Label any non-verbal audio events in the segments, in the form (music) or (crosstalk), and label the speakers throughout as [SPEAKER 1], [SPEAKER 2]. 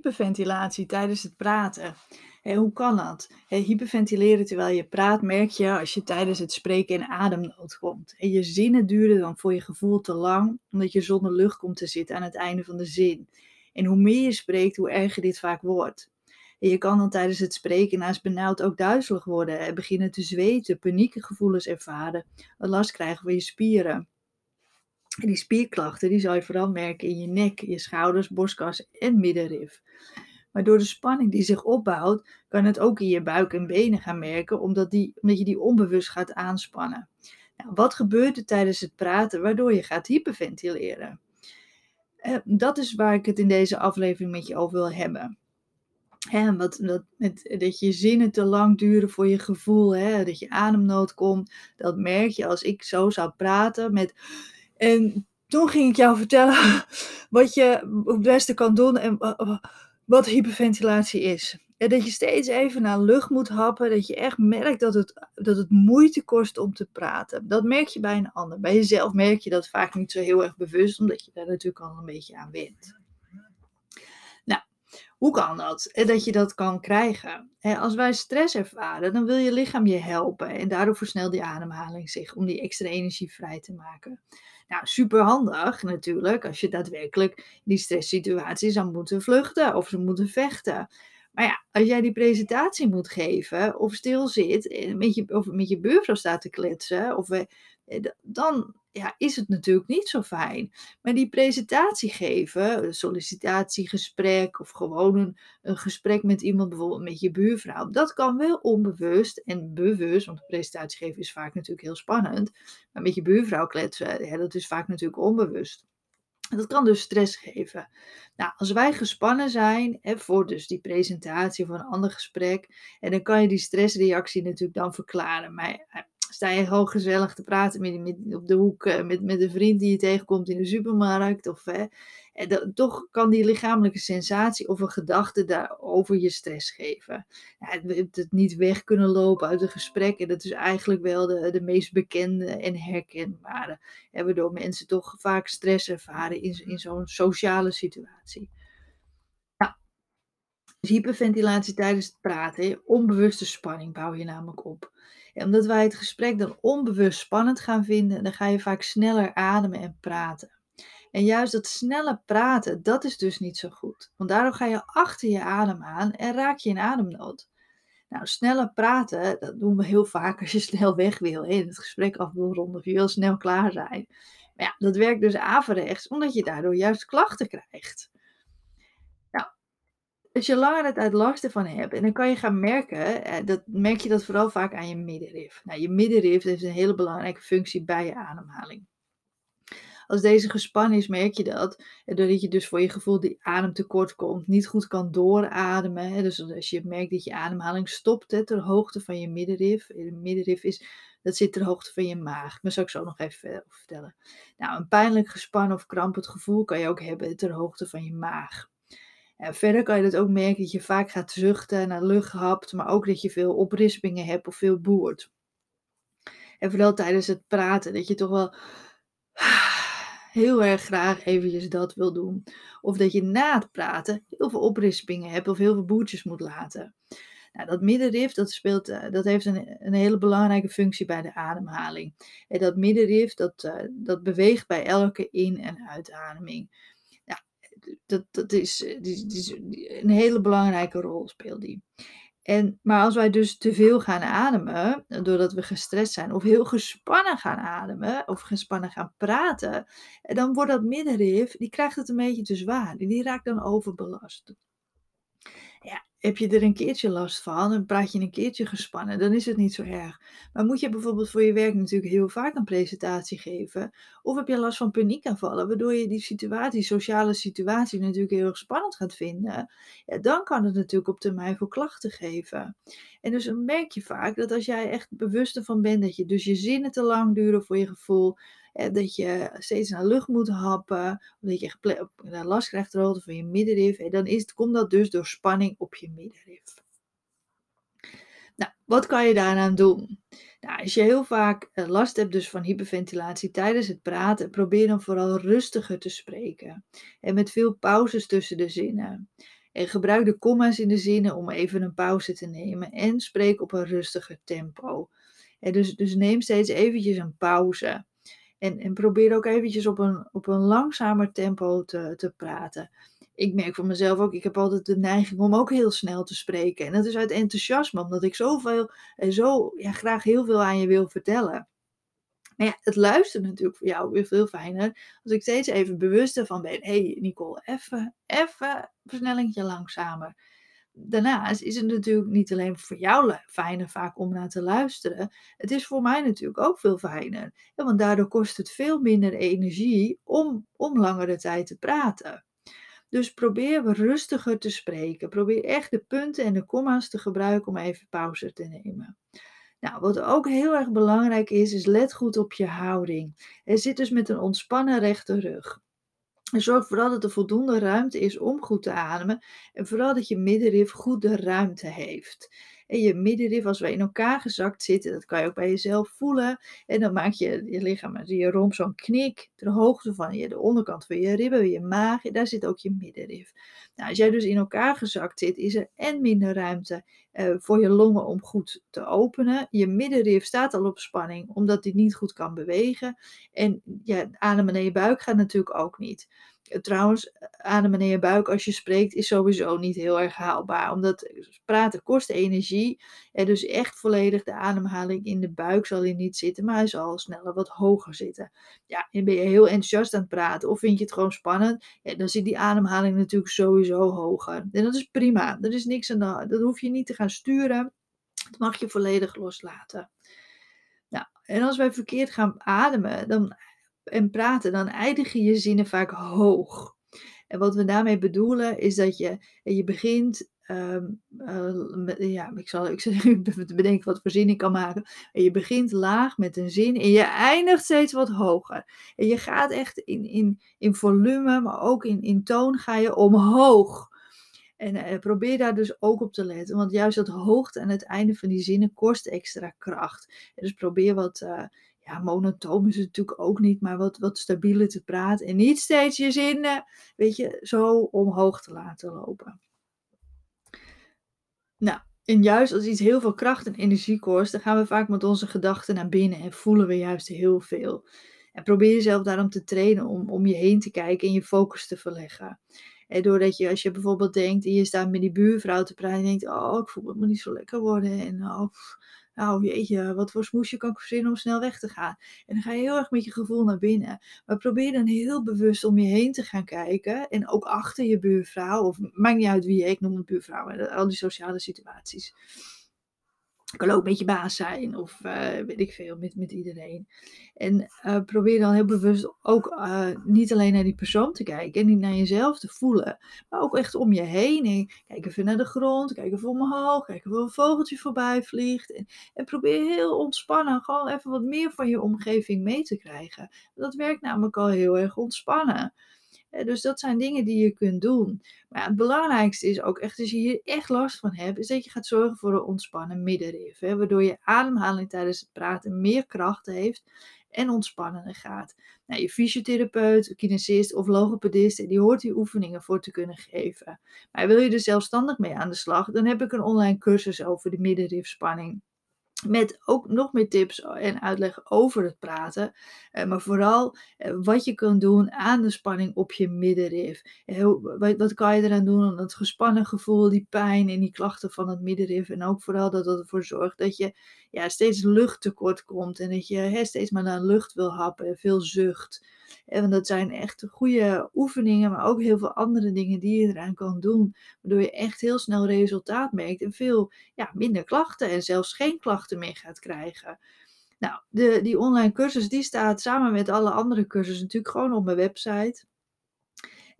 [SPEAKER 1] hyperventilatie tijdens het praten. Hé, hoe kan dat? Hyperventileren terwijl je praat merk je als je tijdens het spreken in ademnood komt. En je zinnen duren dan voor je gevoel te lang, omdat je zonder lucht komt te zitten aan het einde van de zin. En hoe meer je spreekt, hoe erger dit vaak wordt. En je kan dan tijdens het spreken naast benauwd ook duizelig worden, en beginnen te zweten, paniekgevoelens ervaren, last krijgen van je spieren. Die spierklachten die zal je vooral merken in je nek, je schouders, borstkas en middenrif. Maar door de spanning die zich opbouwt, kan het ook in je buik en benen gaan merken, omdat, die, omdat je die onbewust gaat aanspannen. Nou, wat gebeurt er tijdens het praten waardoor je gaat hyperventileren? Eh, dat is waar ik het in deze aflevering met je over wil hebben. Hè, wat, dat, dat je zinnen te lang duren voor je gevoel, hè, dat je ademnood komt, dat merk je als ik zo zou praten met en toen ging ik jou vertellen (laughs) wat je het beste kan doen en wat hyperventilatie is. En dat je steeds even naar lucht moet happen, dat je echt merkt dat het, dat het moeite kost om te praten. Dat merk je bij een ander. Bij jezelf merk je dat vaak niet zo heel erg bewust, omdat je daar natuurlijk al een beetje aan wint. Nou, hoe kan dat? Dat je dat kan krijgen. Als wij stress ervaren, dan wil je lichaam je helpen en daardoor versnelt die ademhaling zich om die extra energie vrij te maken. Nou, super handig natuurlijk als je daadwerkelijk die stresssituatie zou moeten vluchten of ze moeten vechten. Maar ja, als jij die presentatie moet geven of stil zit en met je, of met je buurvrouw staat te kletsen, of, eh, dan ja, is het natuurlijk niet zo fijn. Maar die presentatie geven, een sollicitatiegesprek of gewoon een, gesprek met iemand, bijvoorbeeld met je buurvrouw, dat kan wel onbewust en bewust, want presentatie geven is vaak natuurlijk heel spannend. Maar met je buurvrouw kletsen, dat is vaak natuurlijk onbewust. Dat kan dus stress geven. Nou, als wij gespannen zijn hè, voor dus die presentatie of een ander gesprek, en dan kan je die stressreactie natuurlijk dan verklaren. Maar eh, sta je gewoon gezellig te praten met, op de hoek eh, met, met een vriend die je tegenkomt in de supermarkt. Of, hè, en toch kan die lichamelijke sensatie of een gedachte daarover je stress geven. Ja, het, het, niet weg kunnen lopen uit een gesprek. En dat is eigenlijk wel de, de meest bekende en herkenbare. En waardoor mensen toch vaak stress ervaren in, in zo'n sociale situatie. Dus hyperventilatie tijdens het praten, onbewuste spanning bouw je namelijk op. Omdat wij het gesprek dan onbewust spannend gaan vinden, dan ga je vaak sneller ademen en praten. En juist dat snelle praten, dat is dus niet zo goed. Want daardoor ga je achter je adem aan en raak je in ademnood. Nou, sneller praten, dat doen we heel vaak als je (laughs) snel weg wil. Hè, het gesprek af wil ronden of je wil snel klaar zijn. Maar ja, dat werkt dus averechts, omdat je daardoor juist klachten krijgt als je langer tijd last ervan hebt, en dan kan je gaan merken, eh, dat merk je dat vooral vaak aan je middenrif. Nou, je middenrif heeft een hele belangrijke functie bij je ademhaling. Als deze gespannen is, merk je dat. Doordat je dus voor je gevoel die ademtekort komt, niet goed kan doorademen. Dus als je merkt dat je ademhaling stopt ter hoogte van je middenrif. De middenrif is, dat zit ter hoogte van je maag. Dat zal ik zo nog even vertellen. Nou, een pijnlijk gespannen of krampend gevoel kan je ook hebben ter hoogte van je maag. En verder kan je dat ook merken dat je vaak gaat zuchten, naar lucht hapt, maar ook dat je veel oprispingen hebt of veel boert. En vooral tijdens het praten, dat je toch wel (sighs) heel erg graag eventjes dat wil doen. Of dat je na het praten heel veel oprispingen hebt of heel veel boertjes moet laten. Nou, dat middenrif dat speelt, eh, dat heeft een, een hele belangrijke functie bij de ademhaling. En dat middenrif dat, eh, dat beweegt bij elke in- en uitademing dat, dat is, eh, die, die, een hele belangrijke rol speelt die. En, maar als wij dus te veel gaan ademen, doordat we gestrest zijn, of heel gespannen gaan ademen, of gespannen gaan praten, dan wordt dat middenrif, die krijgt het een beetje te zwaar. Die raakt dan overbelast. Ja, heb je er een keertje last van en praat je een keertje gespannen, dan is het niet zo erg. Maar moet je bijvoorbeeld voor je werk natuurlijk heel vaak een presentatie geven? Of heb je last van paniekaanvallen, waardoor je die situatie, sociale situatie natuurlijk heel erg spannend gaat vinden? Ja, dan kan het natuurlijk op termijn voor klachten geven. En dus merk je vaak dat als jij echt bewust ervan bent dat je dus je zinnen te lang duren voor je gevoel, dat je steeds naar lucht moet happen, of dat je last krijgt van je middenrif, dan is, komt dat dus door spanning op je middenrif. Nou, wat kan je daaraan doen? Nou, als je heel vaak eh, last hebt dus van hyperventilatie tijdens het praten, probeer dan vooral rustiger te spreken. En met veel pauzes tussen de zinnen. En gebruik de komma's in de zinnen om even een pauze te nemen en spreek op een rustiger tempo. Dus, dus neem steeds eventjes een pauze. En, en probeer ook eventjes op een, op een langzamer tempo te, te praten. Ik merk voor mezelf ook, ik heb altijd de neiging om ook heel snel te spreken. En dat is uit enthousiasme, omdat ik zoveel en zo ja, graag heel veel aan je wil vertellen. Maar ja, het luistert natuurlijk voor jou weer veel fijner als ik steeds even bewust ervan ben. Hé hey Nicole, even, even versnellingje langzamer. Daarnaast is het natuurlijk niet alleen voor jou fijner vaak om naar te luisteren. Het is voor mij natuurlijk ook veel fijner. want daardoor kost het veel minder energie om, om langere tijd te praten. Dus probeer rustiger te spreken. Probeer echt de punten en de komma's te gebruiken om even pauze te nemen. Nou, wat ook heel erg belangrijk is, is let goed op je houding. Zit dus met een ontspannen rechte rug. En zorg vooral dat er voldoende ruimte is om goed te ademen. En vooral dat je middenrif goed de ruimte heeft. En je middenrif, als we in elkaar gezakt zitten, dat kan je ook bij jezelf voelen. En dan maak je je lichaam, je romp zo'n knik ter hoogte van je, de onderkant van je ribben, je maag. Daar zit ook je middenrif. Nou, als jij dus in elkaar gezakt zit, is er en minder ruimte uh, voor je longen om goed te openen. Je middenrif staat al op spanning, omdat die niet goed kan bewegen. En ja, ademen naar je buik gaat natuurlijk ook niet. Trouwens, ademen in je buik als je spreekt is sowieso niet heel erg haalbaar. Omdat praten kost energie. En dus echt volledig de ademhaling in de buik zal hier niet zitten. Maar hij zal sneller wat hoger zitten. Ja, en ben je heel enthousiast aan het praten. Of vind je het gewoon spannend. Dan zit die ademhaling natuurlijk sowieso hoger. En dat is prima. Er is niks aan de Dat hoef je niet te gaan sturen. Dat mag je volledig loslaten. Nou, en als wij verkeerd gaan ademen, dan en praten, dan eindigen je zinnen vaak hoog. En wat we daarmee bedoelen is dat je, je begint, um, uh, ja, ik zal, ik zal (laughs) bedenken wat voor zin ik kan maken. En je begint laag met een zin en je eindigt steeds wat hoger. En je gaat echt in, in, in volume, maar ook in, in toon ga je omhoog. En uh, probeer daar dus ook op te letten, want juist dat hoogte aan het einde van die zinnen kost extra kracht. dus probeer wat, ja, monotoom is het natuurlijk ook niet, maar wat, wat stabieler te praten. En niet steeds je zinnen, weet je, zo omhoog te laten lopen. Nou, en juist als iets heel veel kracht en energie kost, dan gaan we vaak met onze gedachten naar binnen en voelen we juist heel veel. En probeer jezelf daarom te trainen om om je heen te kijken en je focus te verleggen. En doordat je, als je bijvoorbeeld denkt, en je staat met die buurvrouw te praten en denkt, oh, ik voel me niet zo lekker worden. En oh, nou jeetje, wat voor smoesje kan ik verzinnen om snel weg te gaan. En dan ga je heel erg met je gevoel naar binnen. Maar probeer dan heel bewust om je heen te gaan kijken. En ook achter je buurvrouw, of maakt niet uit wie je, ik noem het buurvrouw, al die sociale situaties kan ook met je baas zijn of uh, weet ik veel, met, met iedereen. En uh, probeer dan heel bewust ook uh, niet alleen naar die persoon te kijken en niet naar jezelf te voelen, maar ook echt om je heen. En kijk even naar de grond, kijk even omhoog, kijk of een vogeltje voorbij vliegt. En, en probeer heel ontspannen gewoon even wat meer van je omgeving mee te krijgen. Dat werkt namelijk al heel erg ontspannen. Dus dat zijn dingen die je kunt doen. Maar het belangrijkste is ook echt, als je hier echt last van hebt, is dat je gaat zorgen voor een ontspannen middenrif. Hè, waardoor je ademhaling tijdens het praten meer kracht heeft en ontspannender gaat. Nou, je fysiotherapeut, kinesist of logopedist, die hoort die oefeningen voor te kunnen geven. Maar wil je er zelfstandig mee aan de slag, dan heb ik een online cursus over de middenrifspanning. Met ook nog meer tips en uitleg over het praten. Eh, maar vooral eh, wat je kunt doen aan de spanning op je middenrif. Eh, wat kan je eraan doen om dat gespannen gevoel, die pijn en die klachten van het middenrif. En ook vooral dat het ervoor zorgt dat je ja, steeds luchttekort komt. En dat je steeds maar naar lucht wil happen en veel zucht. En dat zijn echt goede oefeningen, maar ook heel veel andere dingen die je eraan kan doen. Waardoor je echt heel snel resultaat merkt en veel ja, minder klachten en zelfs geen klachten meer gaat krijgen. Nou, de, die online cursus die staat samen met alle andere cursussen natuurlijk gewoon op mijn website.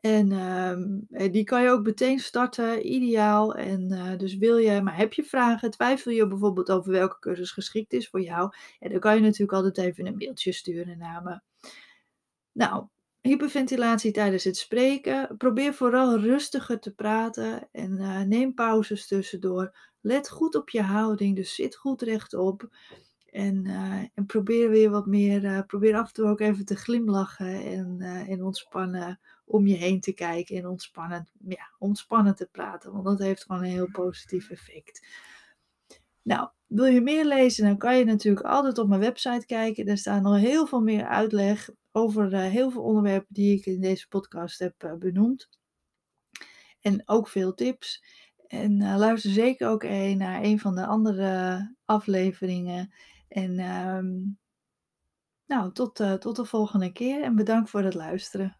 [SPEAKER 1] En uh, die kan je ook meteen starten, ideaal. En uh, dus wil je, maar heb je vragen, twijfel je bijvoorbeeld over welke cursus geschikt is voor jou, ja, dan kan je natuurlijk altijd even een mailtje sturen naar me. Nou, hyperventilatie tijdens het spreken. Probeer vooral rustiger te praten en uh, neem pauzes tussendoor. Let goed op je houding, dus zit goed rechtop. En, uh, en probeer weer wat meer, uh, probeer af en toe ook even te glimlachen en, en ontspannen om je heen te kijken en ontspannen, ja, ontspannen te praten. Want dat heeft gewoon een heel positief effect. Nou, wil je meer lezen, dan kan je natuurlijk altijd op mijn website kijken. Daar staan nog heel veel meer uitleg over uh, heel veel onderwerpen die ik in deze podcast heb uh, benoemd. En ook veel tips. En uh, luister zeker ook een naar een van de andere afleveringen. En um, nou, tot, tot de volgende keer en bedankt voor het luisteren.